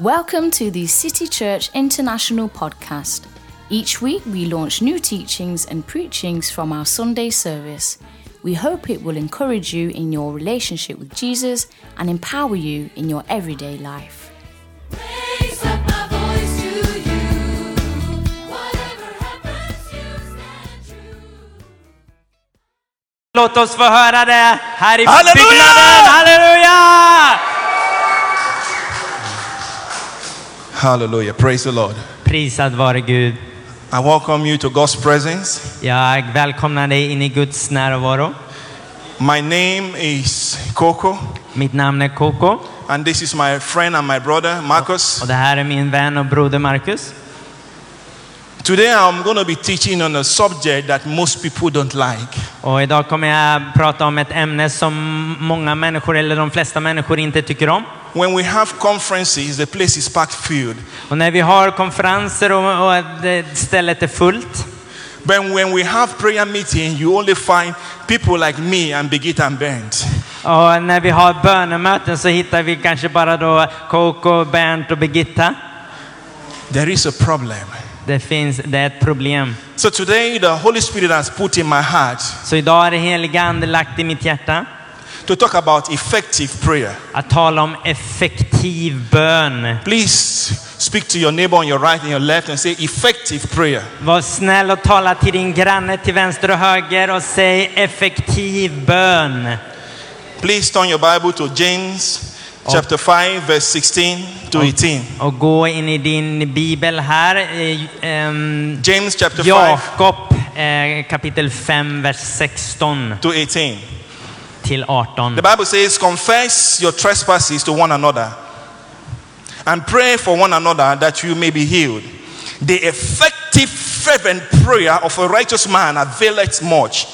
Welcome to the City Church International podcast. Each week we launch new teachings and preachings from our Sunday service. We hope it will encourage you in your relationship with Jesus and empower you in your everyday life. Raise up my voice to you. Whatever happens, you stand true. Låt oss få höra det här i Halleluja! byggnaden. Halleluja! Hallelujah. Praise the Lord. Prisad vare Gud. I welcome you to God's presence. Jag välkomnar dig in i Guds närvaro. My name is Coco, Mitt namn är Koko and this is my friend and my brother, Marcus. och det här är min vän och broder Marcus. Today I'm going to be teaching on a subject that most people don't like. Och idag kommer jag prata om ett ämne som många människor, eller de flesta människor, inte tycker om. When we have conferences, the place is packed filled. Och när vi har konferenser och, och stället är fullt. But when we have prayer meeting, you only find people like me and Birgitta and Bernd. Och när vi har bönemöten så hittar vi kanske bara då Koko, Bernt och Birgitta. There is a problem. Det finns, det är ett problem. So today, the Holy Spirit has put in my heart Så idag är det heliga ande lagt i mitt hjärta to talk about effective prayer. att tala om effektiv bön. Please speak to your neighbor on your right and your left and say effective prayer. Var snäll och tala till din granne till vänster och höger och säg effektiv bön. Please turn your Bible to James chapter 5, verse 16 to 18. Och gå in i din bibel här. James chapter 5 Jakob eh, kapitel 5, vers 16 to 18. Till 18. The Bible says, Confess your trespasses to one another and pray for one another that you may be healed. The effective, fervent prayer of a righteous man availeth much.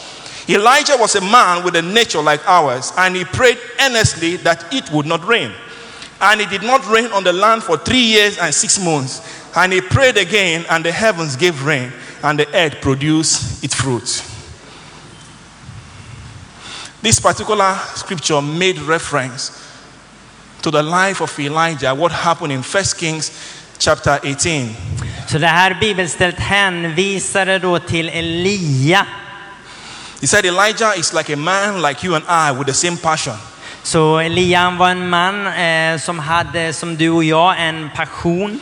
Elijah was a man with a nature like ours, and he prayed earnestly that it would not rain. And it did not rain on the land for three years and six months. And he prayed again, and the heavens gave rain, and the earth produced its fruit. This particular scripture made reference to the life of Elijah, what happened in 1 Kings chapter 18. Så det här bibelstället hänvisade då till Elia. He said, Elijah is like a man like you and I with the same passion. Så Elia han var en man eh, som hade, som du och jag, en passion.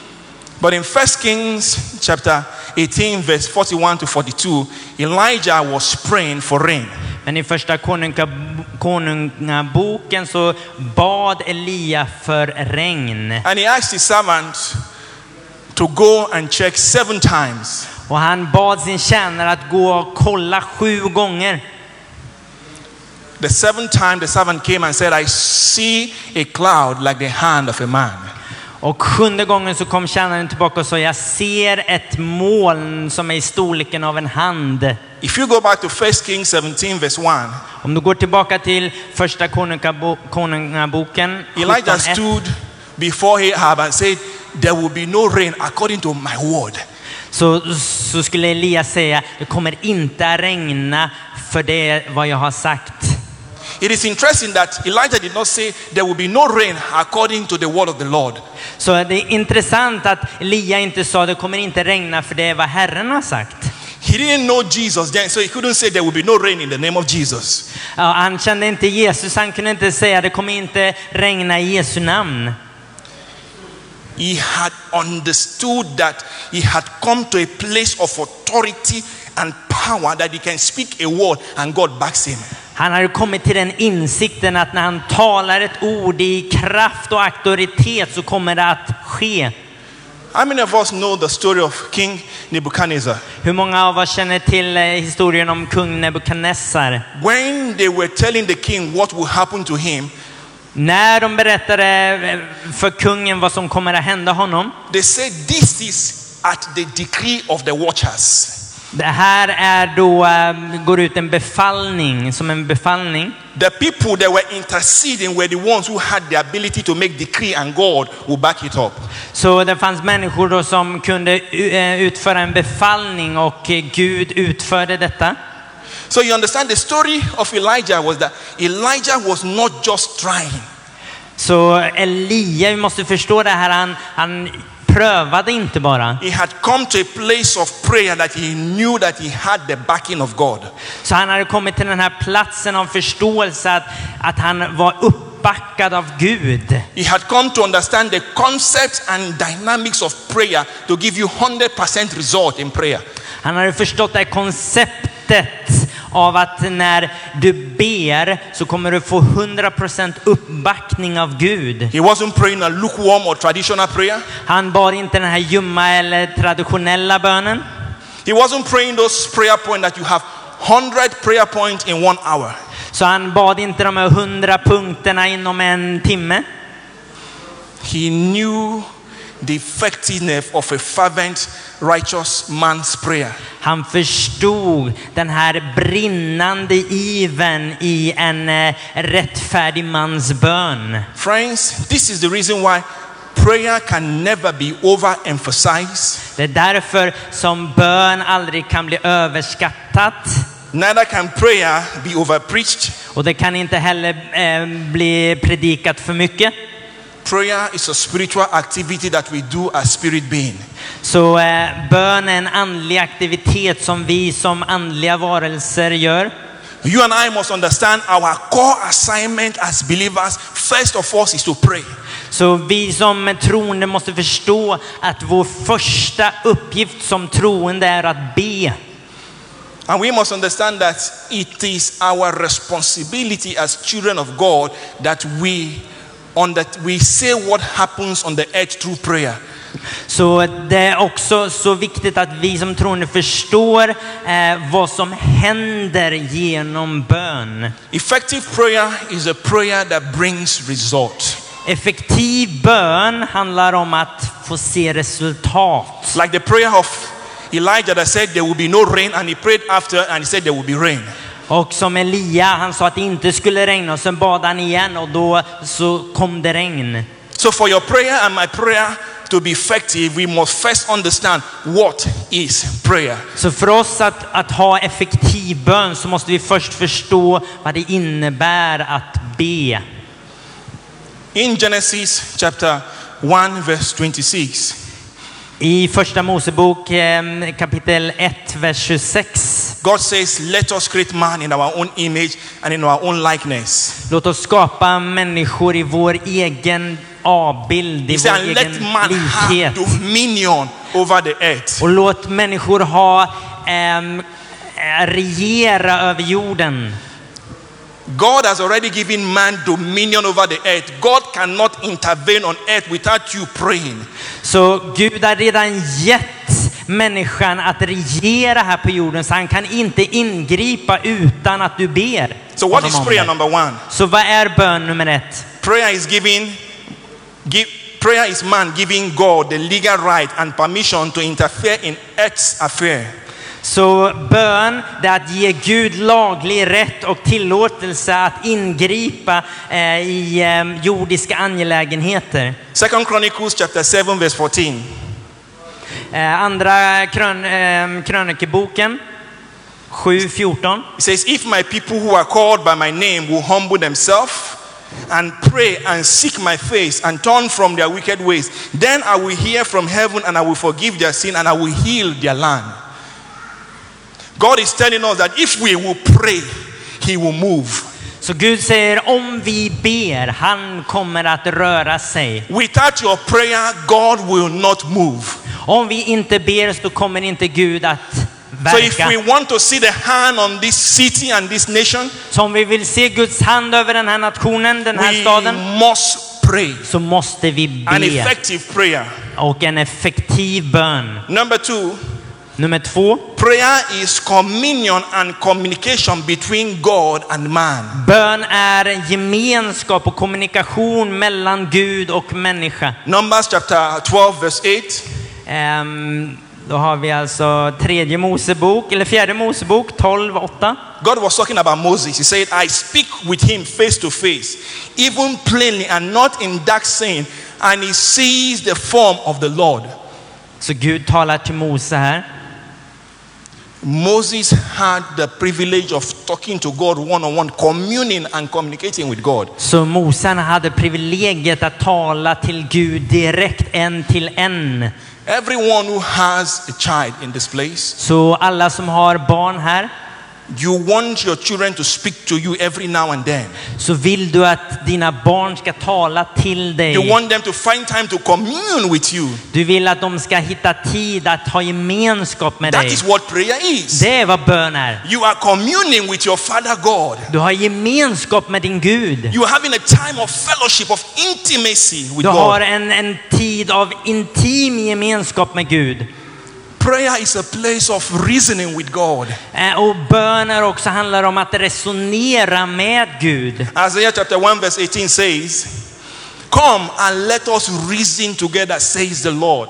But in 1 Kings chapter 18, verse 41 to 42, Elijah was praying for rain. Men i första konunga, konungaboken så bad Elia för regn. And he asked his servant to go and check seven times. Och han bad sin tjänare att gå och kolla sju gånger. The seventh time, the servant came and said, I see a cloud like the hand of a man. Och sjunde gången så kom tjänaren tillbaka och sa, jag ser ett moln som är i storleken av en hand. If you go back to 1 Kings 17, verse 1, Om du går tillbaka till första konungabo- konungaboken, Elijah 17:1. stood before Ahab and said, There will be no rain according to my word. så, så skulle Elia säga, det kommer inte att regna för det vad jag har sagt. It is interesting that Elijah did not say, There will be no rain according to the word of the Lord. Så det är intressant att Elia inte sa, det kommer inte regna för det är vad Herren har sagt. He didn't know Jesus then, so he couldn't say, There will be no rain in the name of Jesus. Ja, han kände inte Jesus, han kunde inte säga, det kommer inte regna i Jesu namn. He had understood that he had come to a place of authority and power that he can speak a word and God backs him. Han hade kommit till den insikten att när han talar ett ord i kraft och auktoritet så kommer det att ske. How many of us know the story of King Nebuchadnezzar? Hur många av oss känner till eh, historien om kung Nebukadnessar? When they were telling the king what will happen to him, När de berättade eh, för kungen vad som kommer att hända honom. they said, This is at the decree of the watchers. Det här är då, eh, går ut en befallning, som en befallning. The people that were interceding were the ones who had the ability to make decree and God will back it up. Så det fanns människor då som kunde eh, utföra en befallning och eh, Gud utförde detta. So you understand the story of Elijah was that Elijah was not just trying. Så Elia, vi måste förstå det här, han, han prövade inte bara. He had come to a place of prayer that he knew that he had the backing of God. Så han hade kommit till den här platsen av förståelse att, att han var uppbackad av Gud. He had come to understand the concepts and dynamics of prayer to give you 100% result in prayer. Han hade förstått det här konceptet av att när du ber så kommer du få 100% uppbackning av Gud. He wasn't praying a lukewarm or traditional prayer. Han bad inte den här ljumma eller traditionella bönen. He wasn't praying those prayer points that you have 100 prayer points in one hour. Så han bad inte de här 100 punkterna inom en timme. He knew the effectiveness of a fervent, righteous man's prayer. Han förstod den här brinnande iven i en eh, rättfärdig mans bön. Friends, this is the reason why prayer can never be overemphasized. Det är därför som bön aldrig kan bli överskattat. Neither can prayer be overpreached. Och det kan inte heller eh, bli predikat för mycket. Prayer is a spiritual activity that we do as spirit being. Så eh, bön är en andlig aktivitet som vi som andliga varelser gör. You and I must understand our core assignment as believers, first of all, is to pray. Så vi som troende måste förstå att vår första uppgift som troende är att be. And we must understand that it is our responsibility as children of God that we on that we say what happens on the earth through prayer. Så det är också så viktigt att vi som troende förstår eh, vad som händer genom bön. Effective prayer is a prayer that brings result. Effektiv bön handlar om att få se resultat. Like the prayer of Elijah that said there will be no rain, and he prayed after and he said there will be rain. Och som Elia, han sa att det inte skulle regna och sen bad han igen och då så kom det regn. So for your prayer and my prayer to be effective, we must first understand what is prayer. Så för oss att, att ha effektiv bön så måste vi först förstå vad det innebär att be. In Genesis chapter 1 verse 26, I första Mosebok eh, kapitel 1, vers 26. God says, "Let us create man in our own image and in our own likeness." Låt oss skapa människor i vår egen avbild, i He vår said, "Let egen man have dominion over the earth." Och låt människor ha eh, regera över jorden. God has already given man dominion over the earth. God cannot intervene on earth without you praying. Så Gud har redan gett människan att regera här på jorden, så han kan inte ingripa utan att du ber. So, what is prayer number one? Så vad är bön nummer ett? Prayer is giving, give, prayer is man giving God the legal right and permission to interfere in earth's affair. Så bön, det är att ge Gud laglig rätt och tillåtelse att ingripa eh, i eh, jordiska angelägenheter. Second Chronicles chapter 7 verse 14. Eh, andra krön, eh, krönikeboken 7.14. It says, If my people who are called by my name will humble themselves and pray and seek my face and turn from their wicked ways, then I will hear from heaven and I will forgive their sin and I will heal their land. God is telling us that if we will pray, He will move. Så Gud säger om vi ber, han kommer att röra sig. Without your prayer, God will not move. Om vi inte ber så kommer inte Gud att So if we verka. want to see the hand on this city and this nation, Så om vi vill se Guds hand över den här nationen, den här we staden, must pray. så måste vi An be. effective prayer. Och en effektiv bön. Number two, Nummer två. prayer is communion and communication between God and man. Bön är gemenskap och kommunikation mellan Gud och människa. Numbers chapter 12, verse 8. Ehm, då har vi alltså tredje Mosebok, eller fjärde Mosebok 12, 8. God was talking about Moses. He said, I speak with him face to face, even plainly and not in dark saying, and he sees the form of the Lord. Så Gud talar till Mose här. Moses had the privilege of talking to God one on one, communing and communicating with God. Så Mose hade privilegiet att tala till Gud direkt en till en. Everyone who has a child in this place, Så alla som har barn här, you want your children to speak to you every now and then. så vill du att dina barn ska tala till You dig. want them to find time to commune with you. Du vill att de ska hitta tid att ha gemenskap med That dig. is what prayer is. Det är vad bön är. You are communing with your Father God. Du har gemenskap med din Gud. You are having a time of fellowship, of intimacy with Du har God. en, en tid av intim gemenskap med Gud. Prayer is a place of reasoning with God. Eh, Och böner också handlar om att resonera med Gud. Isaiah chapter 1, verse 18 says, Come and let us reason together, says the Lord.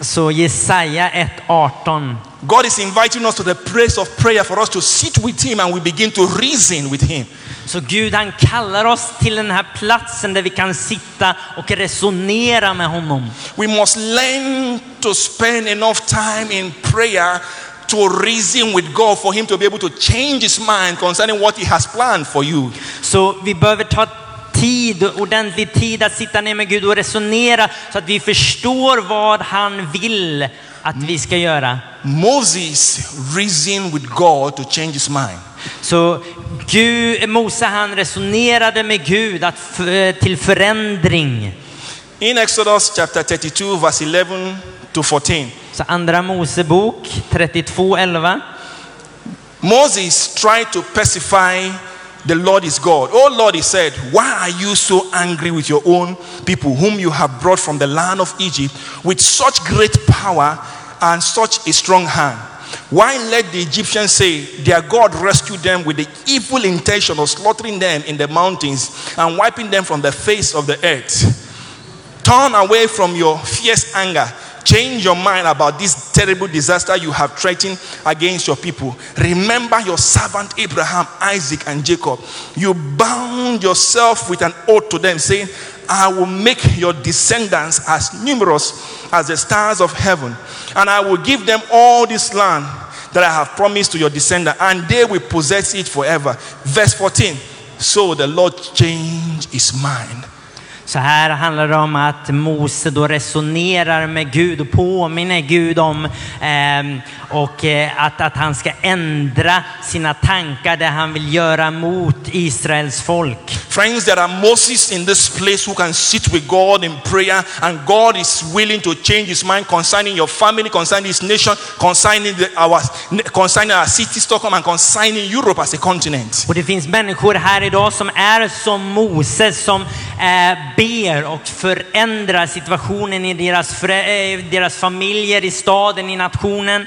Så Jesaja 1.18. God is inviting us to the place of prayer for us to sit with Him and we begin to reason with Him. Så Gud han kallar oss till den här platsen där vi kan sitta och resonera med honom. We must learn to spend enough time in prayer to reason with God for Him to be able to change His mind concerning what He has planned for you. Så vi behöver ta tid, ordentlig tid att sitta ner med Gud och resonera så att vi förstår vad han vill att vi ska göra. Moses reasoned with God to change his mind. Så Gud, Mose han resonerade med Gud att, f- till förändring. In Exodus chapter 32, verse 11 to 14, Så andra Mosebok 32.11. Moses tried to pacify the Lord is God. Oh Lord, he said, Why are you so angry with your own people, whom you have brought from the land of Egypt with such great power and such a strong hand? Why let the Egyptians say their God rescued them with the evil intention of slaughtering them in the mountains and wiping them from the face of the earth? Turn away from your fierce anger. Change your mind about this terrible disaster you have threatened against your people. Remember your servant Abraham, Isaac, and Jacob. You bound yourself with an oath to them, saying, I will make your descendants as numerous as the stars of heaven, and I will give them all this land that I have promised to your descendants, and they will possess it forever. Verse 14. So the Lord changed his mind. Så här handlar det om att Mose då resonerar med Gud och påminner Gud om ehm, och eh, att, att han ska ändra sina tankar det han vill göra mot Israels folk. Friends, there are Moses in this place who can sit with God in prayer, and God is willing to change his mind concerning your family, concerning his nation, concerning the, our, concerning our city, Stockholm, and concerning Europe as a continent. Och det finns människor här idag som är som Moses som eh, ber och förändrar situationen i deras, eh, deras familjer, i staden, i nationen.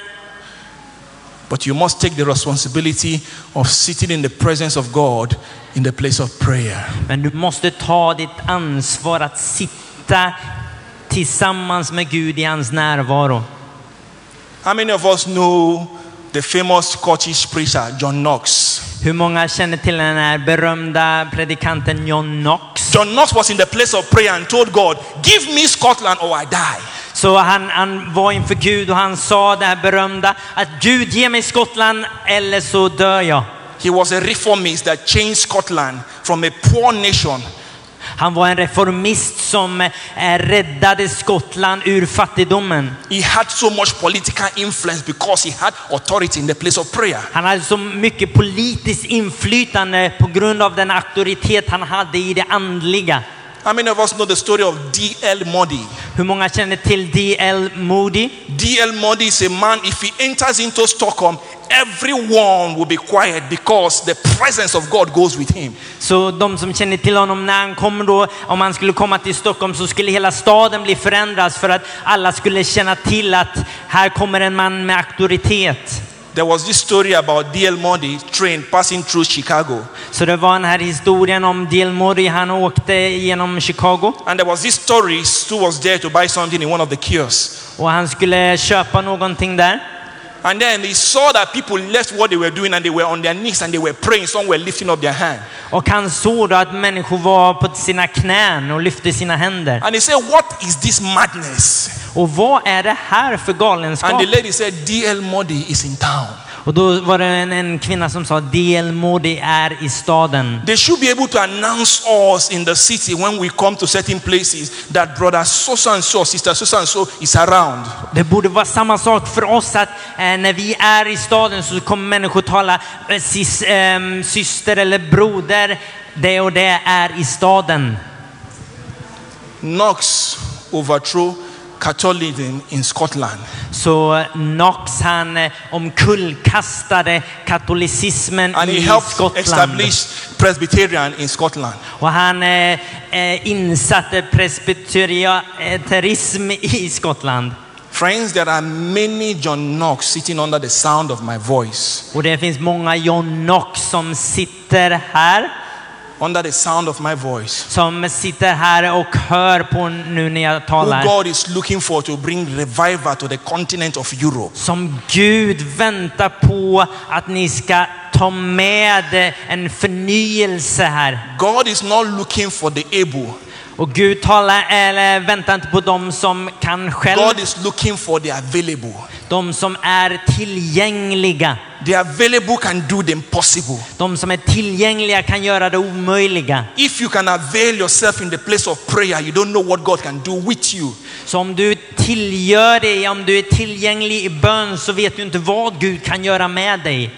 But you must take the responsibility of sitting in the presence of God in the place of prayer. Men du måste ta ditt ansvar att sitta tillsammans med Gud i hans närvaro. How many of us know the famous Scottish preacher John Knox? Hur många känner till den här berömda predikanten John Knox? John Knox was in the place of prayer and told God, Give me Scotland or I die. Så han, han var inför Gud och han sa det här berömda att Gud ge mig Skottland eller så dör jag. He was a reformist that changed Scotland from a poor nation Han var en reformist som eh, räddade Skottland ur fattigdomen. He had so much political influence because he had authority in the place of prayer. Han hade så mycket politiskt inflytande på grund av den auktoritet han hade i det andliga. How many of us know the story of D.L. Moody? Hur många känner till D.L. Moody? D.L. Moody is a man, if he enters into Stockholm, everyone will be quiet because the presence of God goes with him. Så de som känner till honom när han kommer då, om han skulle komma till Stockholm så skulle hela staden bli förändrad för att alla skulle känna till att här kommer en man med auktoritet. There was this story about D.L. Moody train passing through Chicago. Så det var den här historien om D.L. Moody, han åkte genom Chicago And there was this tourist who was there to buy something in one of the kiosks. och han skulle köpa någonting där. And then he saw that people left what they were doing and they were on their knees and they were praying. Some were lifting up their hand. Och han såg då att människor var på sina knän och lyfte sina händer. And he said, What is this madness? Och vad är det här för And galenskap? the lady said, DL Modi is in town. Och då var det en, en kvinna som sa DL Modi är i staden. They should be able to announce us in the city when we come to certain places that brother so and so, sister so and so is around. Det borde vara samma sak för oss att eh, när vi är i staden så kommer människor tala eh, sis, ehm, syster eller broder. Det och det är i staden. Knox overthrew Catholicism in Scotland. Så Knox han eh, omkullkastade katolicismen And i Skottland. Presbyterian in Scotland. Och han eh, eh, insatte presbyterianism i Skottland. Friends, there are many John Knox sitting under the sound of my voice. Och det finns många John Knox som sitter här. Under the sound of my voice. Som sitter här och hör på nu när jag Who talar. God is looking for to bring revival to the continent of Europe. Som Gud väntar på att ni ska ta med en förnyelse här. God is not looking for the able. Och Gud talar, eller väntar inte på de som kan själv. God is looking for the available. De som är tillgängliga. The available can do the impossible. De som är tillgängliga kan göra det omöjliga. If you can avail yourself in the place of prayer, you don't know what God can do with you. Så om du tillgör dig, om du är tillgänglig i bön så vet du inte vad Gud kan göra med dig.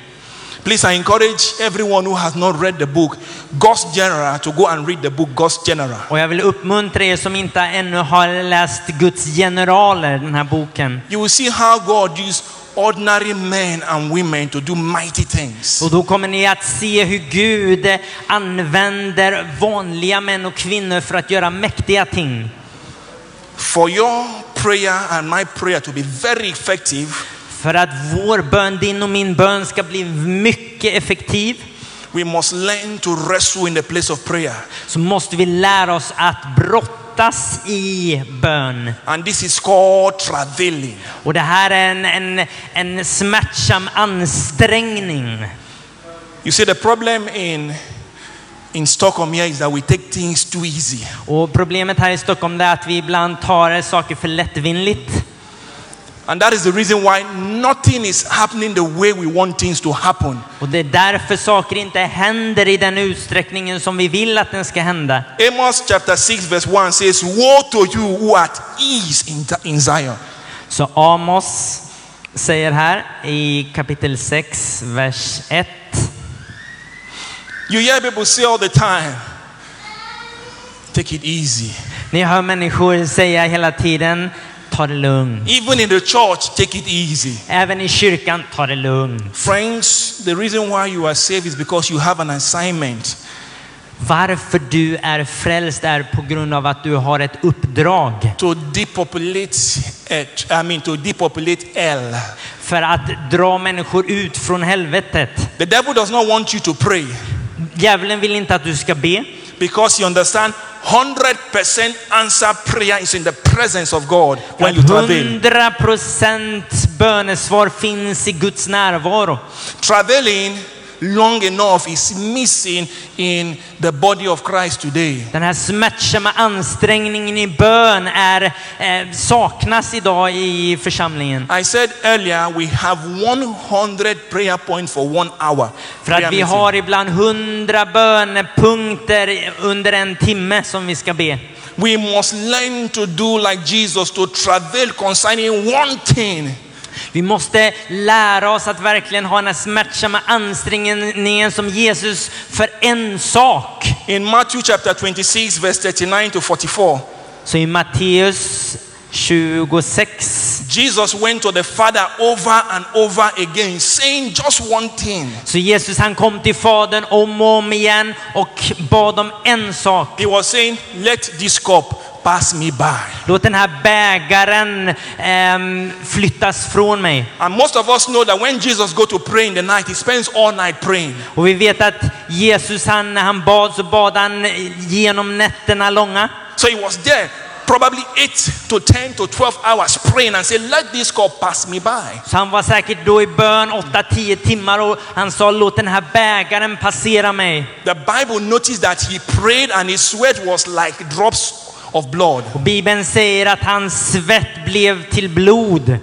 Please, I encourage everyone who has not read the book, God's General, to go and read the book, God's General. Och jag vill uppmuntra er som inte ännu har läst Guds generaler, den här boken. You will see how God used ordinary men and women to do mighty things. Och då kommer ni att se hur Gud använder vanliga män och kvinnor för att göra mäktiga ting. For your prayer and my prayer to be very effective, För att vår bön, din och min bön ska bli mycket effektiv we must learn to wrestle in the place of prayer. så måste vi lära oss att brottas i bön. And this is called traveling. Och det här är en, en, en smärtsam ansträngning. You see, the problem in in Stockholm here is that we take things too easy. Och problemet här i Stockholm är att vi ibland tar saker för lättvindigt. And that is the reason why nothing is happening the way we want things to happen. Och det är därför saker inte händer i den utsträckningen som vi vill att den ska hända. Amos chapter 6, verse 1 says, Woe to you who are at ease in, in Zion. Så Amos säger här i kapitel 6, vers 1. You hear people say all the time, Take it easy. Ni hör människor säga hela tiden, ta det lugnt. Even in the church, take it easy. Även i kyrkan, ta det lugnt. Friends, the reason why you are saved is because you have an assignment. Varför du är frälst är på grund av att du har ett uppdrag. to depopulate I mean to depopulate hell. För att dra människor ut från helvetet. The devil does not want you to pray Djävulen vill inte att du ska be. Because you understand 100% answer prayer is in the presence of God when you travel. 100% bönesvar finns i Guds närvaro. Traveling long enough is missing in the body of Christ today. Den här smärtsamma ansträngningen i bön är, eh, saknas idag i församlingen. I said earlier we have 100 prayer points for one hour. För att vi har ibland hundra bönepunkter under en timme som vi ska be. We must learn to do like Jesus to travel concerning one thing. Vi måste lära oss att verkligen ha den här smärtsamma ansträngningen som Jesus för en sak. In Matthew chapter 26, verse 39 to 44, Så i Matteus 26 Jesus went to the Father over and over again, saying just one thing. Så Jesus han kom till Fadern om och om igen och bad om en sak. He was saying, Let this cup pass me by. Låt den här bägaren ehm, flyttas från mig. And most of us know that when Jesus go to pray in the night, he spends all night praying. Och vi vet att Jesus han, när han bad så bad han genom nätterna långa. So he was there probably 8 to 10 to 12 hours praying and say, Let this cup pass me by. Så han var säkert då i bön 8-10 timmar och han sa låt den här bägaren passera mig. The Bible noticed that he prayed and his sweat was like drops of blood. Och Bibeln säger att hans svett blev till blod.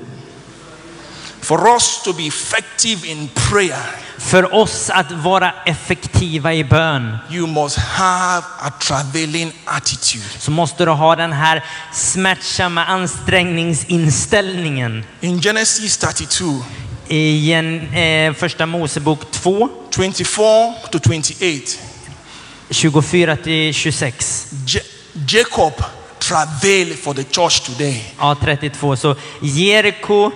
For us to be effective in prayer, För oss att vara effektiva i bön you must have a travailing attitude. så måste du ha den här smärtsamma ansträngningsinställningen. In Genesis 32, I en, eh, första Mosebok 2, 24 to 28, 24 till 26. Ja- Jacob travailed for the church today. Ja, 32. Så Jeriko,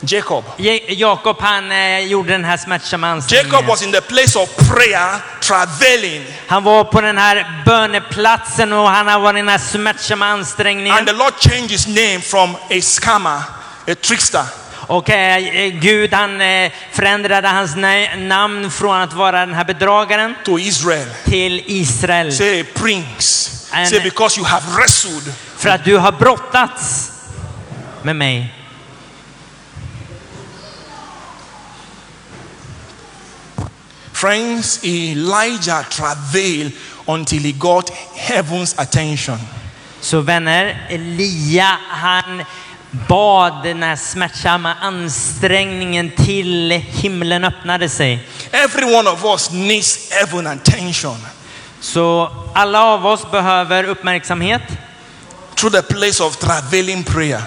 Jacob. Jakob han eh, gjorde den här smärtsamma Jacob ansträngningen. was in the place of prayer, travailing. Han var på den här böneplatsen och han har varit i den här smärtsamma ansträngningen. And the Lord changed his name from a scammer, a trickster, Och eh, Gud han eh, förändrade hans na- namn från att vara den här bedragaren to Israel. till Israel. Say prince. Say because you have wrestled. För att du har brottats med mig. Friends, Elijah travailed until he got heaven's attention. Så vänner, Elia han bad den här smärtsamma ansträngningen till himlen öppnade sig. Every one of us needs heaven attention så alla av oss behöver uppmärksamhet. through the place of travailing prayer.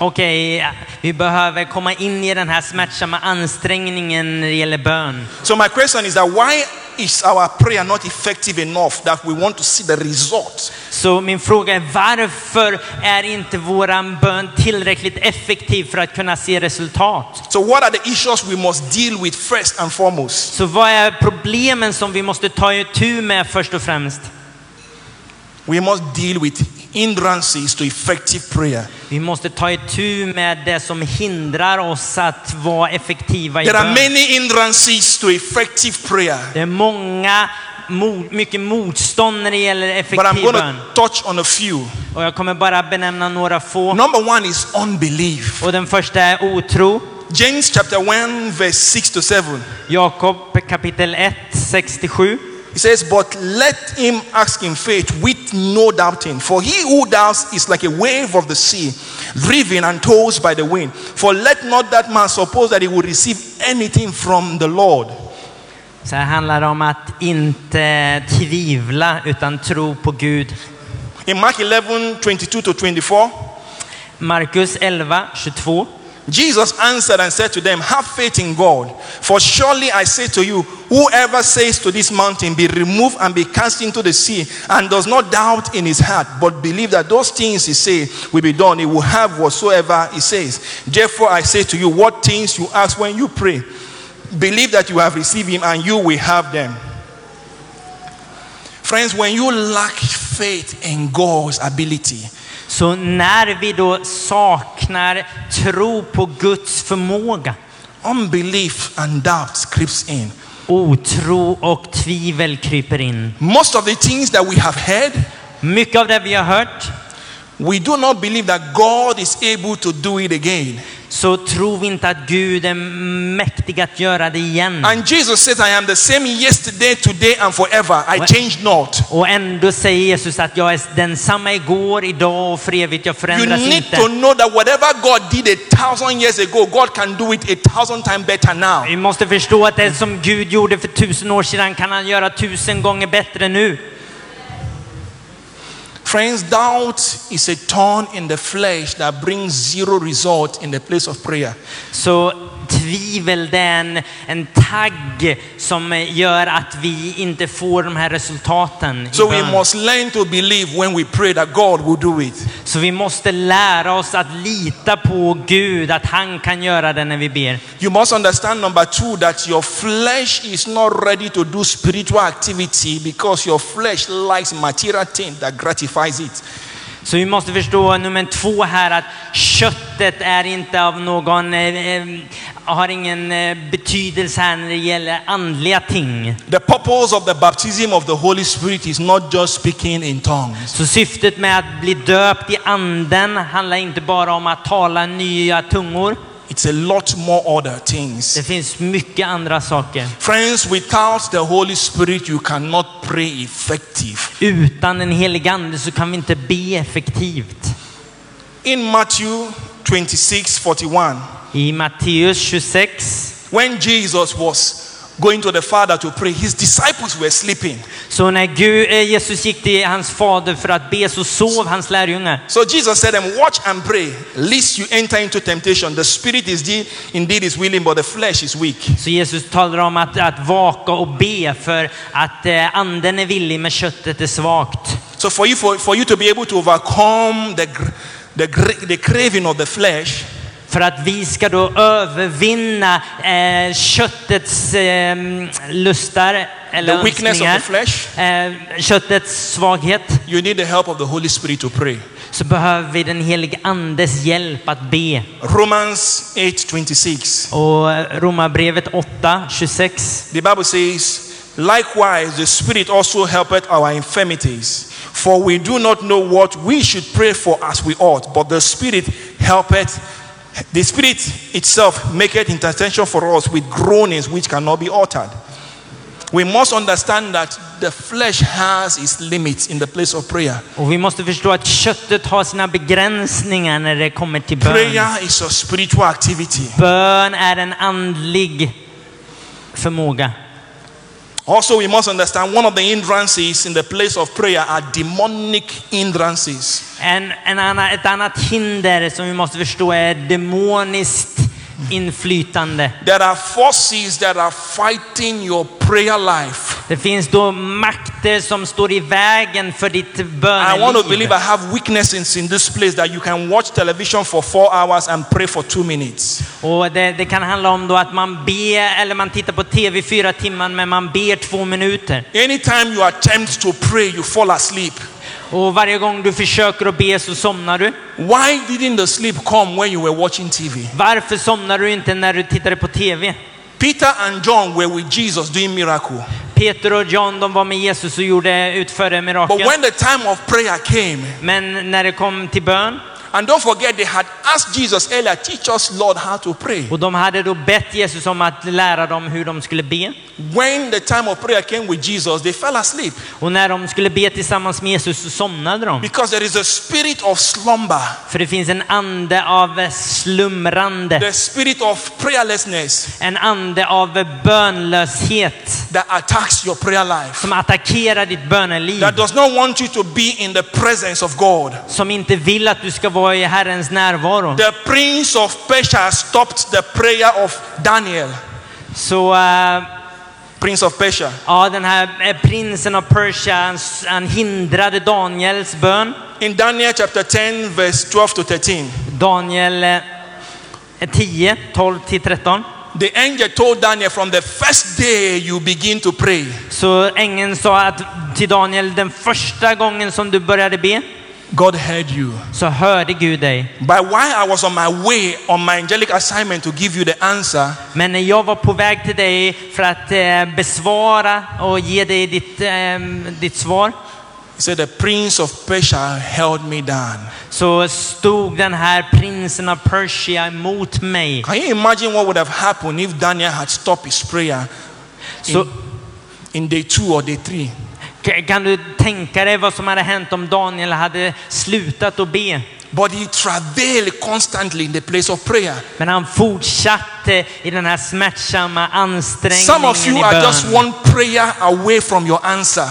Okej, vi behöver komma in i den här smärtsamma ansträngningen när det gäller bön. So my question is that why is our prayer not effective enough that we want to see the result? Så min fråga är varför är inte våran bön tillräckligt effektiv för att kunna se resultat? So what are the issues we must deal with first and foremost? Så vad är problemen som vi måste ta itu med först och främst? We must deal with hindrances to effective prayer. Vi måste ta itu med det som hindrar oss att vara effektiva i There are bön. many hindrances to effective prayer, Det är många, mycket motstånd när det gäller but I'm effektiv going bön. to touch on a few. Och jag kommer bara benämna några få. Number one is unbelief. Och den första är otro. James chapter 1, verse 6 to 7. Jakob kapitel 1, 67. He says, But let him ask in faith with no doubting. For he who doubts is like a wave of the sea, driven and tossed by the wind. For let not that man suppose that he will receive anything from the Lord. Så här handlar det om att inte tvivla utan tro på Gud. In Mark 11, 22 to 24, Markus 11, 22. Jesus answered and said to them, Have faith in God. For surely I say to you, whoever says to this mountain, Be removed and be cast into the sea, and does not doubt in his heart, but believe that those things he says will be done, he will have whatsoever he says. Therefore I say to you, what things you ask when you pray, believe that you have received him, and you will have them. Friends, when you lack faith in God's ability, Så när vi då saknar tro på Guds förmåga, unbelief and doubt creeps in. otro och tvivel kryper in. Most of the things that we have heard, Mycket av det vi har hört we do not believe that God is able to do it again. Så tror vi inte att Gud är mäktig att göra det igen. And Jesus said, I am the same yesterday, today, and forever. I change not. Och ändå säger Jesus att jag är densamma igår, idag och för evigt. Jag You förändras need inte. to know that whatever God did a thousand years ago, God can do it a thousand times better now. Vi måste förstå att det som Gud gjorde för tusen år sedan kan han göra tusen gånger bättre nu. Friends, doubt is a thorn in the flesh that brings zero result in the place of prayer. Så tvivel det är en, en tagg som gör att vi inte får de här resultaten. i So we must learn to believe when we pray that God will do it. Så vi måste lära oss att lita på Gud, att han kan göra det när vi ber. You must understand, number two, that your flesh is not ready to do spiritual activity because your flesh likes material things that gratifies it. Så vi måste förstå nummer två här att köttet är inte av någon, eh, eh, har ingen eh, betydelse här när det gäller andliga ting. The purpose of the baptism of the Holy Spirit is not just speaking in tongues. Så syftet med att bli döpt i anden handlar inte bara om att tala nya tungor. It's a lot more other things. Det finns mycket andra saker. Friends, without the Holy Spirit, you cannot pray effective. Utan den helige ande så kan vi inte be effektivt. In Matthew 26 41, I Matteus 26 when Jesus was going to the Father to pray, his disciples were sleeping. Så när Gud, eh, Jesus gick till hans fader för att be så sov hans lärjungar. So Jesus said them, Watch and pray, lest you enter into temptation. The spirit is de- indeed is willing, but the flesh is weak. Så Jesus talar om att, att vaka och be för att eh, anden är villig men köttet är svagt. So for you, for, for you to be able to overcome the, the, the craving of the flesh, För att vi ska då övervinna eh, köttets eh, lustar eller The weakness of the flesh. eh, köttets svaghet, you need the help of the Holy Spirit to pray. så behöver vi den helige andes hjälp att be. Romans 8:26. Och Romarbrevet 8, 26. The Bible says, Likewise, the Spirit also helpeth our infirmities. For we do not know what we should pray for as we ought, but the Spirit helpeth. The Spirit itself maketh intercession for us with groanings which cannot be uttered. We must understand that the flesh has its limits in the place of prayer. Och vi måste förstå att köttet har sina begränsningar när det kommer till bön. Prayer is a spiritual activity. Bön är en andlig förmåga. Also, we must understand one of the hindrances in the place of prayer are demonic hindrances. En, en annan, ett annat hinder som vi måste förstå är demoniskt inflytande. There are forces that are fighting your prayer life. Det finns då makter som står i vägen för ditt I want to believe. I have weaknesses in this place that you can watch television for four hours and pray for two minutes. Och det, det kan handla om då att man ber, eller man tittar på TV fyra timmar men man ber två minuter. Anytime you attempt to pray, you fall asleep. Och varje gång du försöker att be så somnar du. Why didn't the sleep come when you were watching TV? Varför somnar du inte när du tittade på TV? Peter and John were with Jesus doing miracle. Peter och John de var med Jesus och gjorde, utförde But mirakel. when the time of prayer came, Men när det kom till bön, and don't forget they had asked Jesus earlier, teach us Lord how to pray. och de hade då bett Jesus om att lära dem hur de skulle be. When the time of prayer came with Jesus, they fell asleep Och när de skulle be tillsammans med Jesus så somnade de. because there is a spirit of slumber, För det finns en ande av slumrande. the spirit of prayerlessness En ande av bönlöshet that attacks your prayer life. som attackerar ditt böneliv. that does not want you to be in the presence of God. Som inte vill att du ska vara i Herrens närvaro. The prince of Persia stopped the prayer of Daniel. Så eh, Prince of Persia. ja, den här eh, prinsen av Persia, han, han hindrade Daniels bön. In Daniel chapter 10, verse 12 to 13, Daniel eh, 10, 12 till 13. the angel told Daniel from the first day you begin to pray, Så ängeln sa att till Daniel, den första gången som du började be God heard you. så hörde Gud dig. But while I was on my way on my angelic assignment to give you the answer, Men när jag var på väg till dig för att eh, besvara och ge dig ditt, eh, ditt svar he said, The prince of Persia held me down. så stod den här prinsen av Persia emot mig. Can you imagine what would have happened if Daniel had stopped his prayer Så in day two or day three? Ka- Kan du tänka dig vad som hade hänt om Daniel hade slutat att be? But he travailed constantly in the place of prayer. Men han fortsatte i den här smärtsamma Some of you ansträngningen i are just bön. one prayer away from your answer.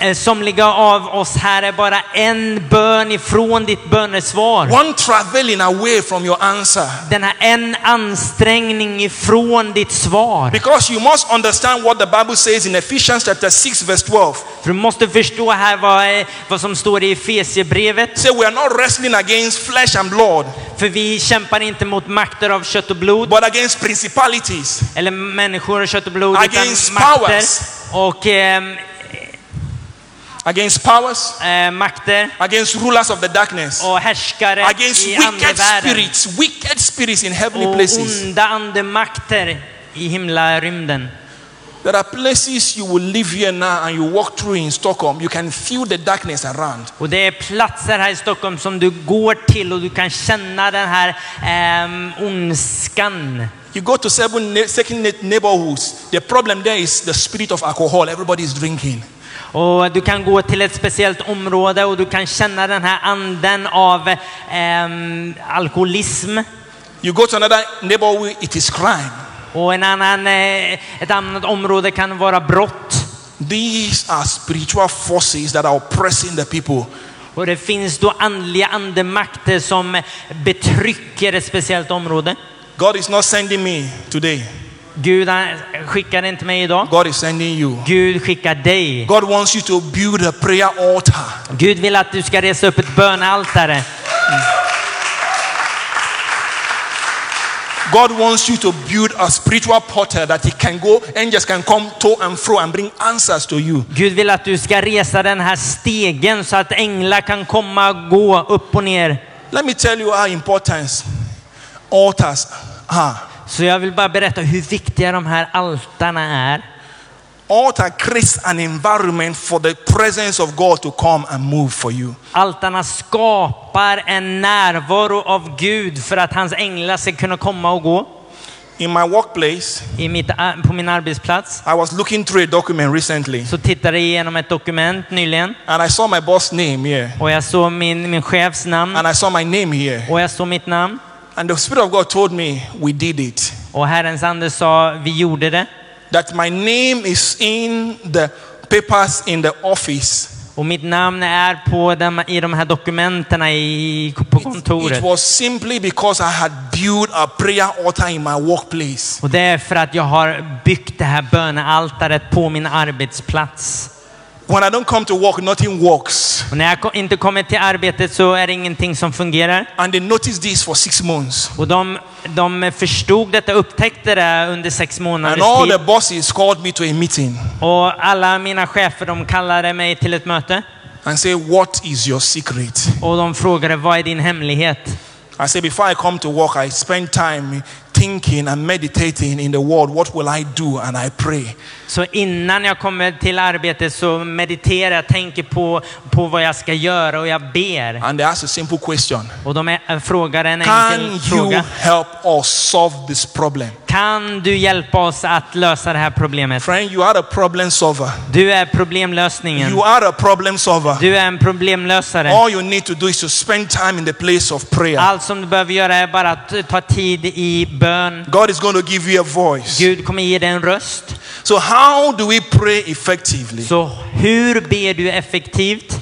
Eh, Somliga av oss här är bara en bön ifrån ditt bönesvar. One traveling away from your answer. Den här en ansträngning ifrån ditt svar. Because you must understand what the Bible says in Ephesians chapter 6, verse 12. För du måste förstå här vad, eh, vad som står i Efesierbrevet. Say we are not wrestling against flesh and blood, För vi kämpar inte mot makter av kött och blod, but against principalities, eller människor av kött och blod, Against utan makter powers. och ehm, against powers, eh, makter against rulers of the darkness, och härskare against i wicked spirits, wicked spirits in heavenly Och places. onda andemakter i himlarymden. There are places you will live here now and you walk through in Stockholm. You can feel the darkness around. Och det är platser här i Stockholm som du går till och du kan känna den här ehm, ondskan. You go to seven second neighborhoods. The problem there is the spirit of alcohol. Everybody is drinking. Och du kan gå till ett speciellt område och du kan känna den här anden av ehm, alkoholism. You go to another neighborhood, it is crime. Och en annan, eh, ett annat område kan vara brott. These are spiritual forces that are oppressing the people. Och det finns då andliga andemakter som betrycker ett speciellt område. God is not sending me today. Gud skickar inte mig idag. God is sending you. Gud skickar dig. God wants you to build a prayer altar. Gud vill att du ska resa upp ett bönaltare. God wants you to build a spiritual portal that He can go, angels can come to and fro and bring answers to you. Gud vill att du ska resa den här stegen så att änglar kan komma och gå upp och ner. Let me tell you how important altars are. Så jag vill bara berätta hur viktiga de här altarna är. Altar creates an environment for the presence of God to come and move for you. Altarna skapar en närvaro av Gud för att hans änglar ska kunna komma och gå. In my workplace, I mitt, på min arbetsplats I was looking through a document recently så tittade jag igenom ett dokument nyligen and I saw my boss' name here och jag såg min, min chefs namn and I saw my name here. och jag såg mitt namn. And the Spirit of God told me, We did it. Och Herrens ande sa, vi gjorde det. That my name is in the papers in the office. Och mitt namn är på dem, i de här dokumenten i, på It kontoret. was simply because I had built a prayer altar in my workplace. Och det är för att jag har byggt det här bönealtaret på min arbetsplats. When I don't come to work, nothing works. Och när jag inte kommer till arbetet så är det ingenting som fungerar. And they noticed this for six months. Och de, de förstod detta, upptäckte det under sex And månaders all the tid. bosses called me to a meeting Och alla mina chefer de kallade mig till ett möte. and say, What is your secret? Och de frågade, vad är din hemlighet? I say, Before I come to work, I spend time thinking and meditating in the word. What will I do? And I pray. Så innan jag kommer till arbetet så mediterar jag, tänker på, på vad jag ska göra och jag ber. And they ask a simple question Och de är, frågar en Can enkel you fråga. help us solve this problem? Kan du hjälpa oss att lösa det här problemet? Friend, you are a problem solver. Du är problemlösningen. You are a problem solver. Du är en problemlösare. All you need to do is to spend time in the place of prayer. Allt som du behöver göra är bara att ta tid i bön. God is going to give you a voice. Gud kommer ge dig en röst. So, how do we pray effectively? Så hur ber du effektivt?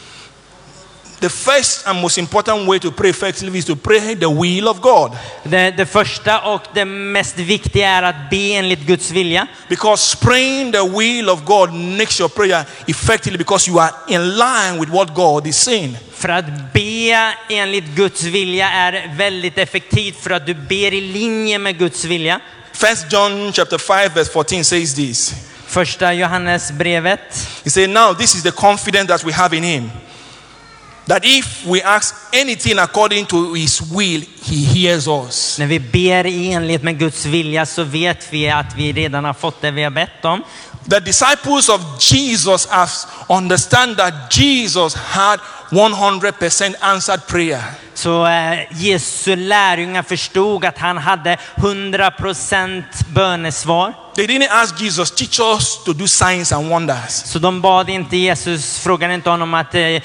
The first and most important way to pray effectively is to pray the will of God. Det, det första och det mest viktiga är att be enligt Guds vilja. Because praying the will of God makes your prayer effectively because you are in line with what God is saying. För att be enligt Guds vilja är väldigt effektivt för att du ber i linje med Guds vilja. First John chapter 5 verse 14 says this. Första Johannesbrevet. He said, Now this is the confidence that we have in him. That if we ask anything according to his will, he hears us. När vi ber i enlighet med Guds vilja så vet vi att vi redan har fått det vi har bett om. The disciples of Jesus have understand that Jesus had 100% answered prayer. Så eh, Jesu lärjungar förstod att han hade 100% bönesvar. They didn't ask Jesus, teach us to do signs and wonders. Så de bad inte Jesus, frågade inte honom att, eh, eh,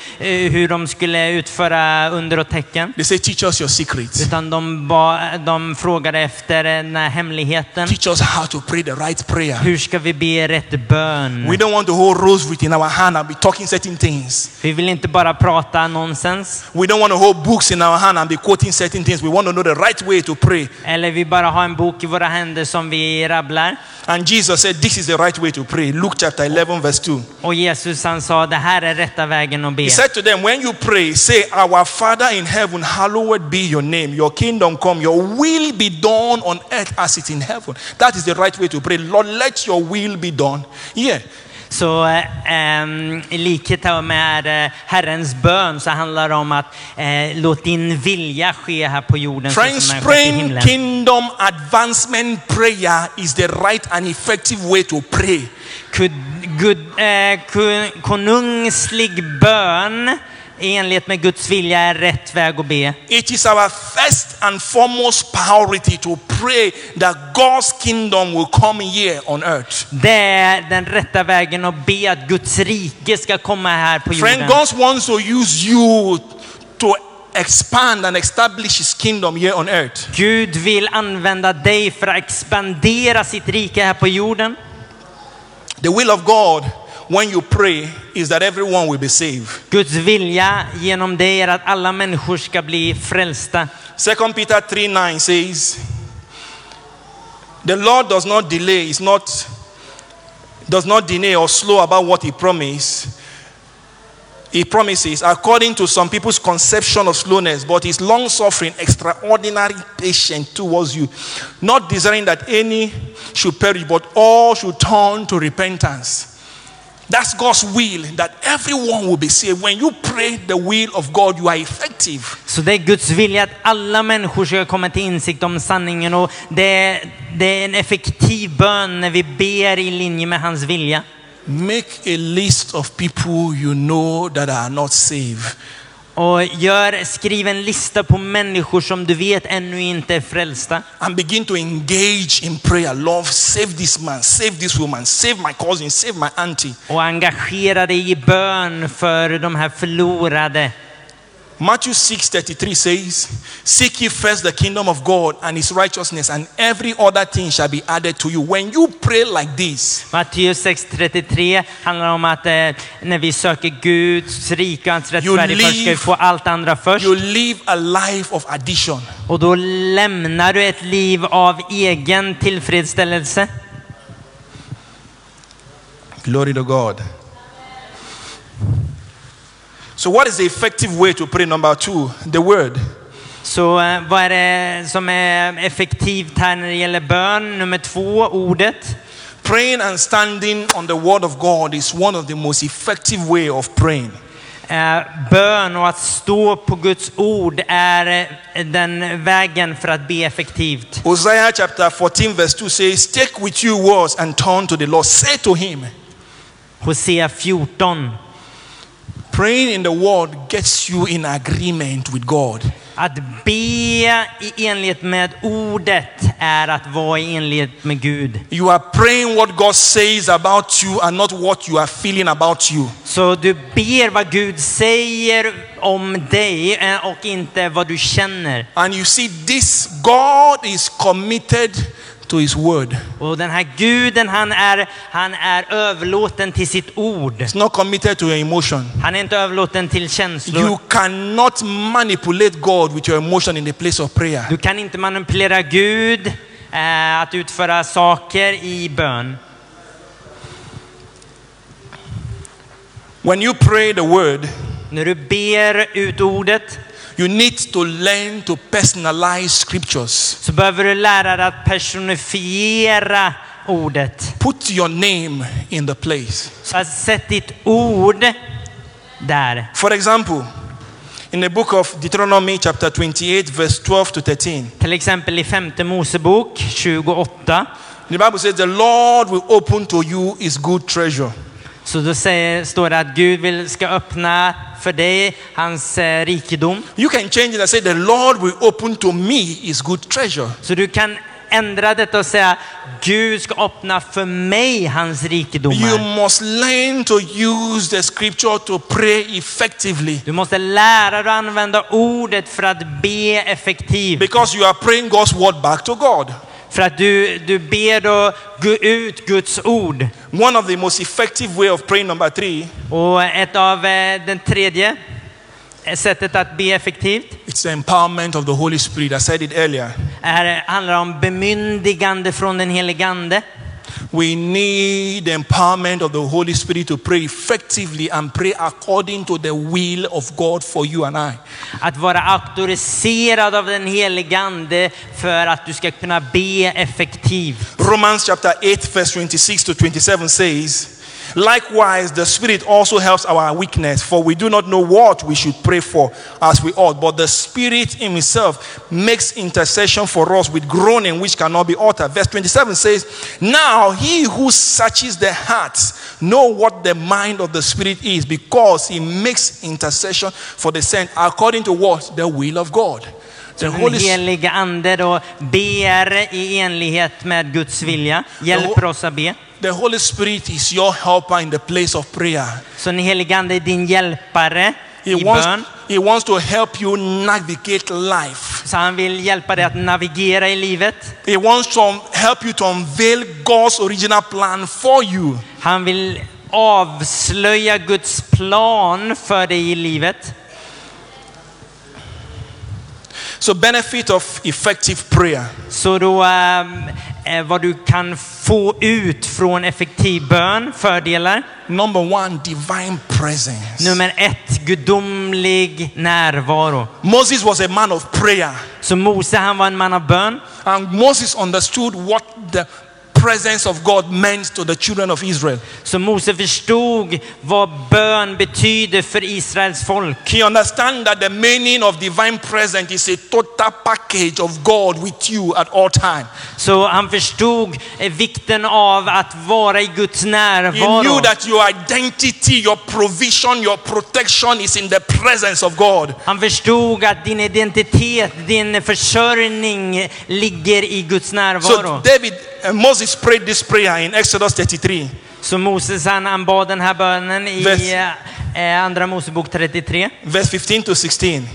hur de skulle utföra under och tecken. They say, teach us your secrets. Utan de, ba, de frågade efter den här hemligheten. Teach us how to pray the right prayer. Hur ska vi be rätt bön? We don't want to hold rosary in our hand and be talking certain things. Vi vill inte bara prata nonsens. We don't want to hold books in our hand and be quoting certain things. We want to know the right way to pray. Eller vi bara har en bok i våra händer som vi rabblar. And Jesus said, This is the right way to pray. Luke chapter 11, verse 2. Och Jesus han sa, det här är rätta vägen att be. He said to them, When you pray, say, Our Father in heaven, hallowed be your name. Your kingdom come. Your will be done on earth as it is in heaven. That is the right way to pray. Lord, let your will be done. Yeah. Så eh, ehm, i likhet med eh, Herrens bön så handlar det om att eh, låt din vilja ske här på jorden himlen. kingdom advancement prayer is the right and effective way to pray. Gud, eh, konungslig bön enlighet med Guds vilja är rätt väg att be. It is our first and foremost priority to pray that God's kingdom will come here on earth. Det är den rätta vägen att be att Guds rike ska komma här på Friend, jorden. God wants to use you to expand and establish his kingdom here on earth. Gud vill använda dig för att expandera sitt rike här på jorden. The will of God when you pray is that everyone will be saved. Guds vilja genom dig är att alla människor ska bli frälsta. 2 Peter 3 9 says, The Lord does not delay, is not does not deny or slow about what he promised. He promises, according to some people's conception of slowness, but is long suffering, extraordinary patient towards you, not desiring that any should perish, but all should turn to repentance. That's God's will, that everyone will be saved. When you pray the will of God, you are effective. Så det är Guds vilja att alla människor ska komma till insikt om sanningen och det är, det är en effektiv bön när vi ber i linje med hans vilja. Make a list of people you know that are not saved. Och gör, skriv en lista på människor som du vet ännu inte är frälsta. and begin to engage in prayer. Lord, save this man, save this woman, save my cousin, save my auntie. Och engagera dig i bön för de här förlorade. Matthew 6:33 says, Seek ye first the kingdom of God and his righteousness, and every other thing shall be added to you. When you pray like this, Matteus 6.33 handlar om att eh, när vi söker Guds rike och hans You rättfärdighet först ska vi live- få allt andra först. you live a life of addition. Och då lämnar du ett liv av egen tillfredsställelse. Glory to God. So, what is the effective way to pray? Number two, the word. Så eh, vad är det som är effektivt här när det gäller bön? Nummer två, ordet. Praying and standing on the word of God is one of the most effective way of praying. Eh, bön och att stå på Guds ord är eh, den vägen för att be effektivt. Hosea chapter 14, verse 2 says, Take with you words and turn to the Lord. Say to him, Hosea 14. Praying in the word gets you in agreement with God. Att be i enlighet med ordet är att vara i enlighet med Gud. You are praying what God says about you and not what you are feeling about you. Så du ber vad Gud säger om dig eh, och inte vad du känner. And you see, this God is committed to his word. Och den här guden han är, han är överlåten till sitt ord. It's not committed to your emotion. Han är inte överlåten till You känslor. cannot manipulate God with your emotion in the place of prayer. Du kan inte manipulera Gud eh, att utföra saker i bön. When you pray the word, När du ber ut ordet you need to learn to personalize scriptures. så behöver du lära dig att personifiera ordet. Put your name in the place. Så att sätt ditt ord där. For example, in the book of Deuteronomy, chapter 28, verse 12 to 13, Till exempel i femte Mosebok 28. the Bible says, The Lord will open to you his good treasure. Så då säger, står det att Gud vill, ska öppna för dig hans eh, rikedom. You can change it and say, The Lord will open to me his good treasure. Så du kan ändra detta och säga Gud ska öppna för mig hans You rikedomar. must learn to use the scripture to pray effectively Du måste lära dig att använda ordet för att be effektivt. because you are praying God's word back to God. För att du, du ber då gå ut Guds ord. One of the most effective way of praying, number three, Och ett av eh, den tredje eh, sättet att be effektivt it's the empowerment of the Holy Spirit. I said it earlier. är, handlar om bemyndigande från den helige Ande. We need the empowerment of the Holy Spirit to pray effectively and pray according to the will of God for you and I. Att vara auktoriserad av den helige Ande för att du ska kunna be effektivt. Romans chapter 8, verse 26 to 27 says, Likewise, the Spirit also helps our weakness, for we do not know what we should pray for as we ought. But the Spirit Himself makes intercession for us with groaning which cannot be uttered. Verse 27 says, Now He who searches the hearts know what the mind of the Spirit is, because He makes intercession for the saint according to what the will of God. The Den Holy Spirit. helige ande då ber i enlighet med Guds vilja, hjälper oss att be. The Holy Spirit is your helper in the place of prayer. Så den helige ande är din hjälpare He i wants, bön. he wants to help you navigate life. Så han vill hjälpa dig att navigera i livet. He wants to help you to unveil God's original plan for you. Han vill avslöja Guds plan för dig i livet. So, benefit of effective prayer. Så då, eh, vad du kan få ut från effektiv bön, fördelar. Number one, divine presence. Nummer ett, gudomlig närvaro. Moses was a man of prayer, Så Mose han var en man av bön. and Moses understood what the presence of God meant to the children of Israel. Så Mose förstod vad bön betyder för Israels folk. He understand that the meaning of divine presence is a total package of God with you at all time. Så han förstod eh, vikten av att vara i Guds He närvaro. knew that your identity, your provision, your protection is in the presence of God. Han förstod att din identitet, din försörjning ligger i Guds närvaro. So David, uh, Moses prayed this prayer in Exodus 33. Så Moses han, han bad den här bönen i Vers- eh, Andra Mosebok 33. verse 15 to 16.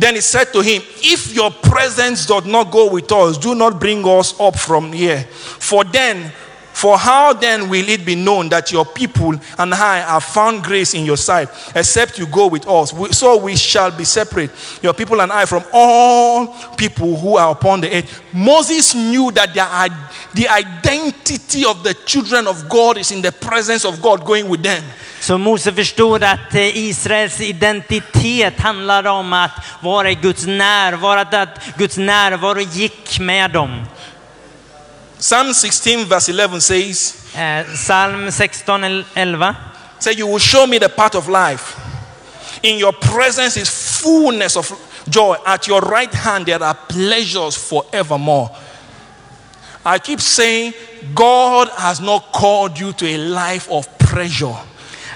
Then he said to him, If your presence does not go with us, do not bring us up from here. For then, for how then will it be known that your people and I have found grace in your sight, except you go with us? So we shall be separate, your people and I, from all people who are upon the earth. Moses knew that the identity of the children of God is in the presence of God going with them. Så Mose förstod att eh, Israels identitet handlade om att vara i Guds närvaro, att Guds närvaro gick med dem. Psalm 16, verse 11 says, Eh, Psalm 16, el- 11. Say, You will show me the path of life. In your presence is fullness of joy. At your right hand, there are pleasures forevermore. I keep saying, God has not called you to a life of pressure.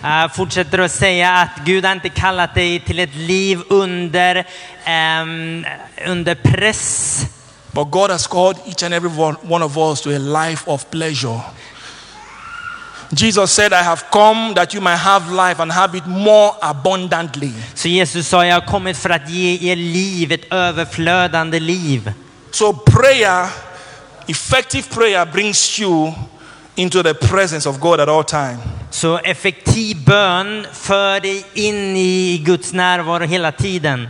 Jag fortsätter att säga att Gud har inte kallat dig till ett liv under, ehm, under press. But God has called each and every one, one of us to a life of pleasure. Jesus said, I have come that you might have life and have it more abundantly. Så Jesus sa, jag har kommit för att ge er liv, ett överflödande liv. So, prayer, effective prayer, brings you into the presence of God at all time. Så effektiv bön för dig in i Guds närvaro hela tiden.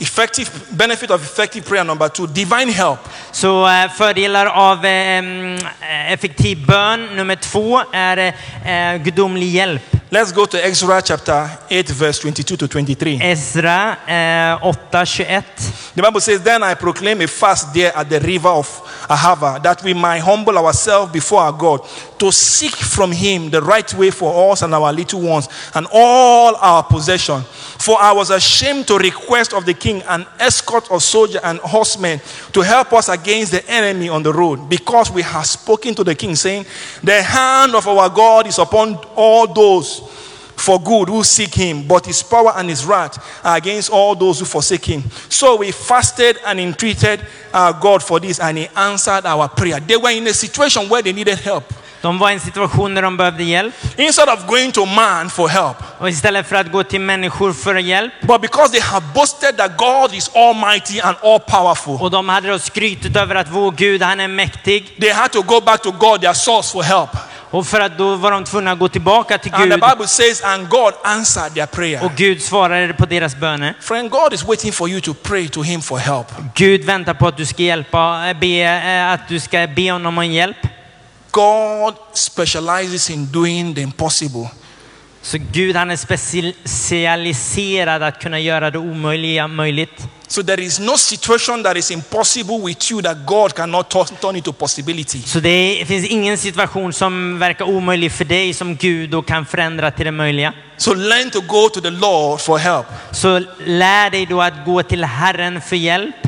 Effective benefit of effective prayer number two, divine help. Så eh, fördelar av eh, mm, effektiv bön nummer två är eh, gudomlig hjälp. Let's go to Ezra chapter 8, verse 22 to 23. Ezra eh, 8, 21. The Bible says, Then I proclaim a fast there at the river of Ahava, that we might humble ourselves before our God, to seek from him the right way for us and our little ones, and all our possession. For I was ashamed to request of the king an escort of soldiers and horsemen to help us against the enemy on the road, because we have spoken to the king, saying, The hand of our God is upon all those for good who seek him, but his power and his wrath are against all those who forsake him. So we fasted and entreated our God for this, and he answered our prayer. They were in a situation where they needed help. De var i en situation där de behövde hjälp. Instead of going to man for help, Och istället för att gå till människor för hjälp. but because they have boasted that God is almighty and all powerful, Och de hade då skrytit över att vår Gud, han är mäktig. they had to go back to God, their source, for help. Och för att då var de tvungna att gå tillbaka till And the Gud. Bible says, and God answered their prayer. Och Gud svarade på deras böner. Friend, God is waiting for you to pray to him for help. Gud väntar på att du ska hjälpa, eh, be, eh, att du ska be honom om hjälp. God specializes in doing the impossible. Så Gud han är specialiserad att kunna göra det omöjliga möjligt. So there is no situation that is impossible with you that God cannot turn into possibility. Så det finns ingen situation som verkar omöjlig för dig som Gud då kan förändra till det möjliga. So learn to go to the Lord for help. Så lär dig då att gå till Herren för hjälp.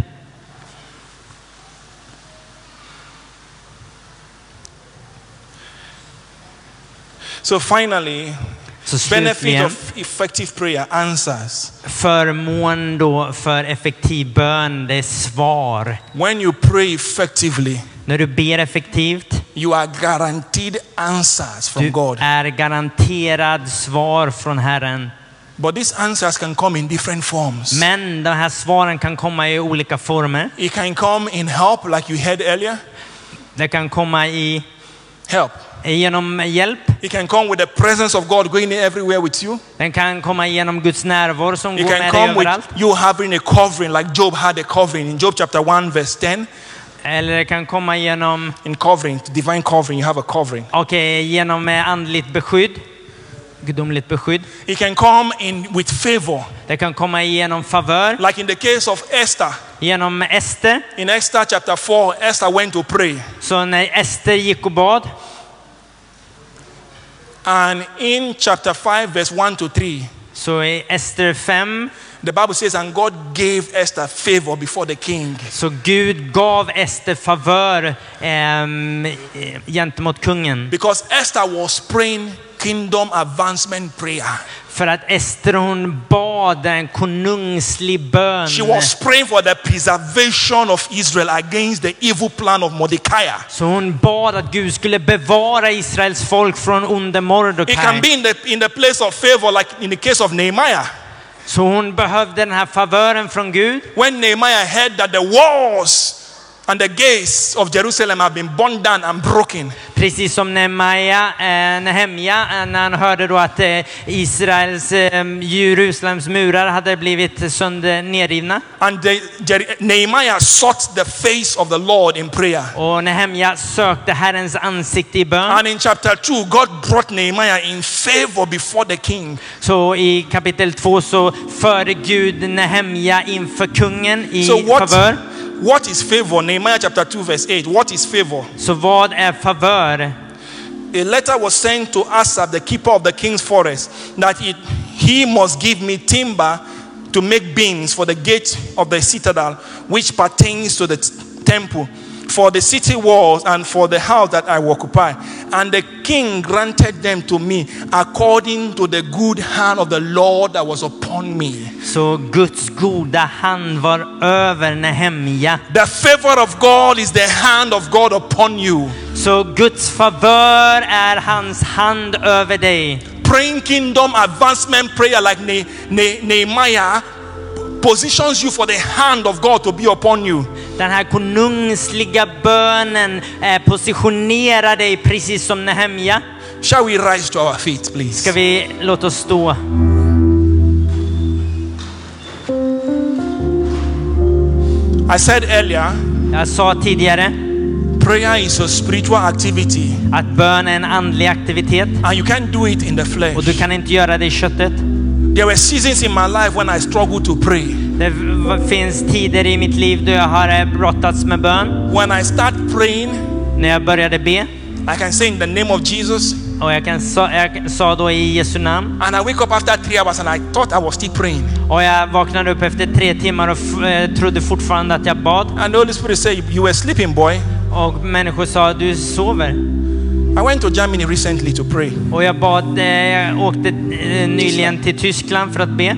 So finally, Så benefit of effective prayer answers. förmån då för effektiv bön, det är svar. When you pray effectively, När du ber effektivt, you are guaranteed answers from du God. är garanterad svar från Herren. But these answers can come in different forms. Men de här svaren kan komma i olika former. It can come in help, like you heard earlier. Det kan komma i, Help. Genom hjälp. It can come with the presence of God going everywhere with you. Den kan komma genom Guds närvaro som It går can med dig överallt. you having a covering, like Job had a covering in Job chapter 1, verse 10. Eller det kan komma genom, In covering, divine covering, you have a covering. okej, genom eh, andligt beskydd. Gudomligt beskydd. It can come in with favor, Det kan komma genom favör. like in the case of Esther. Genom Ester. In Esther chapter 4, Esther went to pray. Så när Ester gick och bad. And in chapter 5, verse 1 to 3, Så i Ester 5. the Bible says, And God gave Esther favor before the king. Så Gud gav Ester favör ehm, eh, gentemot kungen. Because Esther was praying kingdom advancement prayer. För att Ester hon bad en konungslig bön. She was praying for the preservation of Israel against the evil plan of Mordecai. Så hon bad att Gud skulle bevara Israels folk från onde It can Mordecai. be in the, in the place of favor, like in the case of Nehemiah. Så hon behövde den här favören från Gud. When Nehemiah heard that the walls and the gates of Jerusalem have been burned down and broken, Precis som Nehemja, eh, Nehemja eh, när han hörde då att eh, Israels, eh, Jerusalems murar hade blivit sönder nedrivna. and the, Jer- Nehemiah sought the face of the Lord in prayer. Och Nehemja sökte Herrens ansikte i bön. And in chapter 2, God brought Nehemiah in favor before the king. Så i kapitel 2 så förde Gud Nehemja inför kungen i So, favör. What is favor? Nehemiah chapter 2, verse 8. What is favor? Så vad är favör? A letter was sent to Asaph, the keeper of the king's forest, that it, he must give me timber to make beams for the gate of the citadel, which pertains to the t- temple, for the city walls, and for the house that I will occupy. And the king granted them to me according to the good hand of the Lord that was upon me. Så Guds goda hand var över Nehemja. The favor of God is the hand of God upon you. Så Guds favör är hans hand över dig. praying kingdom advancement prayer like ne- Ne- Nehemiah positions you for the hand of God to be upon you. Den här konungsliga bönen eh, positionerar dig precis som Nehemja. Shall we rise to our feet, please? Ska vi låta oss stå? I said earlier, Jag sa tidigare prayer is a spiritual activity, att bön är en andlig aktivitet and you can't do it in the flesh. och du kan inte göra det i köttet. There were seasons in my life when I struggled to pray. Det finns tider i mitt liv då jag har eh, brottats med bön. When I start praying, När jag började be I can say in the name of Jesus, och jag, kan, sa, jag sa då i Jesu namn and I wake up after three hours and I thought I was still praying. och jag vaknade upp efter tre timmar och eh, trodde fortfarande att jag bad. And the Holy Spirit said, You were sleeping, boy. Och människor sa du sover. I went to Germany recently to pray. Och jag bad, eh, åkte eh, nyligen till Tyskland för att be.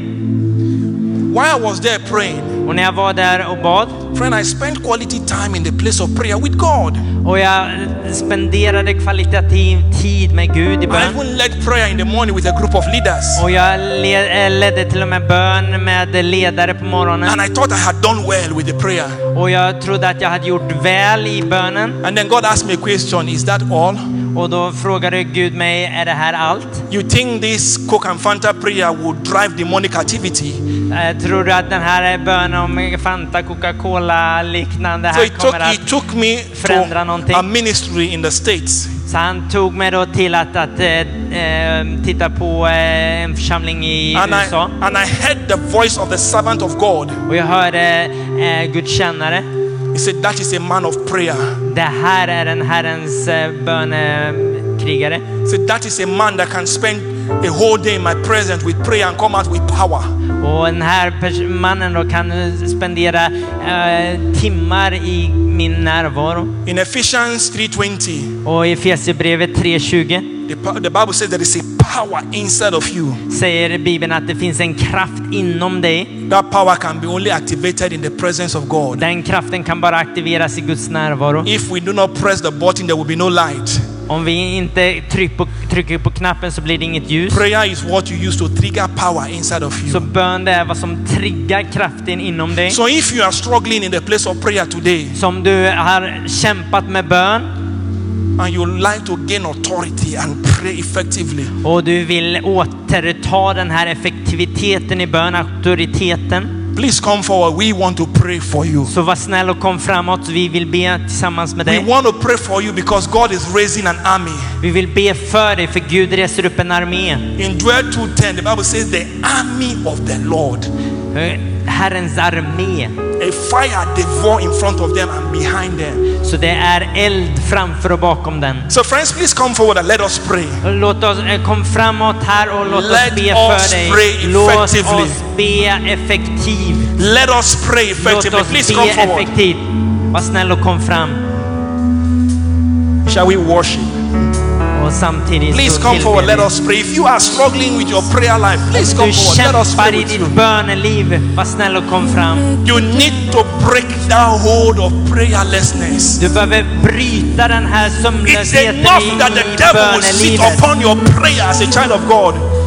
While I was there praying, Och när jag var där och bad Friend, I spent quality time in the place of prayer with God. och jag spenderade kvalitativ tid med Gud i I bön. even led prayer in the morning with a group of leaders. Och jag le- ledde till och med bön med ledare på morgonen. And I thought I had done well with the prayer. Och jag trodde att jag hade gjort väl i bönen. And then God asked me a question Is that all? Och då frågade Gud mig, är det här allt? You think this Coke and Fanta prayer would drive demonic activity? Eh, Tror du att den här bönen om Fanta, Coca-Cola, liknande So här he took, kommer he took me förändra någonting. a ministry in the States. Så han tog mig då till att, att eh, titta på eh, en församling i And I, USA. and I heard the voice of the servant of God. Och jag hörde eh, Guds kännare. He said, That is a man of prayer. Det här är en Herrens eh, bönekrigare. He said, That is a man that can spend a whole day in my presence with prayer and come out with power. Och den här mannen då kan spendera eh, timmar i min närvaro. In Ephesians 3:20, Och i Efesierbrevet 3.20 the, the Bible says there is a power inside of you. säger Bibeln att det finns en kraft inom dig. That power can be only activated in the presence of God. Den kraften kan bara aktiveras i Guds närvaro. If we do not press the button, there will be no light. Om vi inte tryck på, trycker på knappen så blir det inget ljus. Prayer is what you use to trigger power inside of Så you. bön det är vad som triggar kraften inom dig. So if you are struggling in the place of prayer today Som du har kämpat med bön and you like to gain authority and pray effectively, och du vill återta den här effektiviteten i bön, auktoriteten. Please come forward. We want to pray for you. Så var snäll och kom framåt. Vi vill be tillsammans med We want to pray for you because God is raising an army. Vi vill be för dig för Gud reser upp en armé. In Joel 2:10, the Bible says the army of the Lord. Herrens armé. A fire devour in front of them and behind them. Så det är eld framför och bakom den. So friends, please come forward and let us pray. Låt oss eh, kom framåt här och låt oss Let be us för dig. pray Låt effectively. oss be effektivt. Let us pray Låt effectively. oss Please come be forward. effektivt. Var snäll och kom fram. Shall we worship? Please come forward. Let us pray. If you are struggling with your prayer life, please come forward. Let us pray with you. ditt böneliv, var snäll och kom. You need to break that hold of prayerlessness. Du behöver bryta den här It's enough that the devil will sit upon your prayer as a child of God.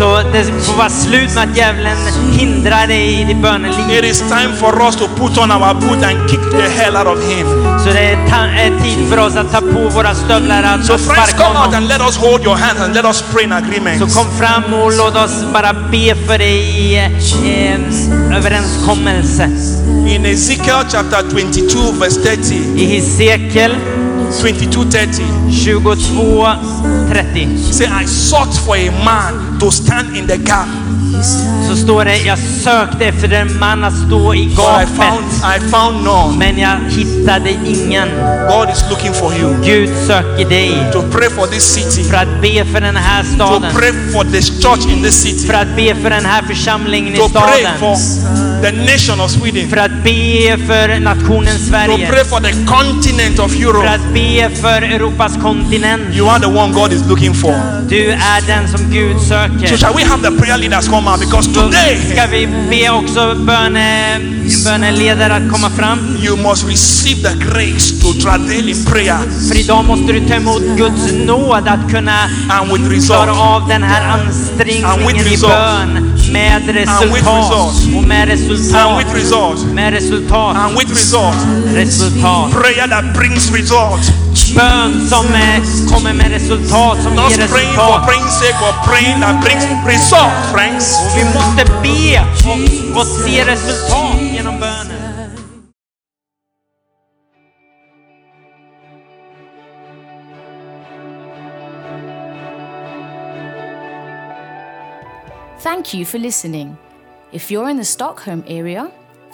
Så det får vara slut med att djävulen hindrar dig i ditt It böneliv. is time for us to put on our boot and kick the hell out of him. Så det är, tid för oss att ta på våra stövlar att So friends, come out honom. and let us hold your hands and let us pray in agreement. Så kom fram och låt oss bara be för dig i eh, överenskommelse. In Ezekiel chapter 22, verse 30, I Hesekiel 22 30, 22, 30 say, I sought for a man to stand in the gap, så står det jag sökte efter en man att stå i but I found, gapet. I found none. Men jag hittade ingen. God is looking for you Gud söker dig to pray for this city, för att be för den här to staden. pray for this church in this city, För att be för den här församlingen i to pray for staden. the nation of Sweden, För att be för nationen to Sverige. pray for the continent of För Europe. att be för Europas kontinent. You are the one God is looking for. Du är den som Gud So söker. shall we have the prayer leaders come out because today ska vi be också böne, eh, böneledare att komma fram. you must receive the grace to travail in prayer För idag måste du ta emot Guds nåd att kunna and with klara result. av den här And ansträngningen with i result. bön med resultat. Och med And resultat. with result. Med resultat. And with result. Resultat. Prayer that brings result. Bön som kommer med resultat, som ger resultat. praying sake, but praying that brings result, friends. Och vi måste be och, och se resultat genom bönen. Thank you for listening. If you're in the Stockholm area,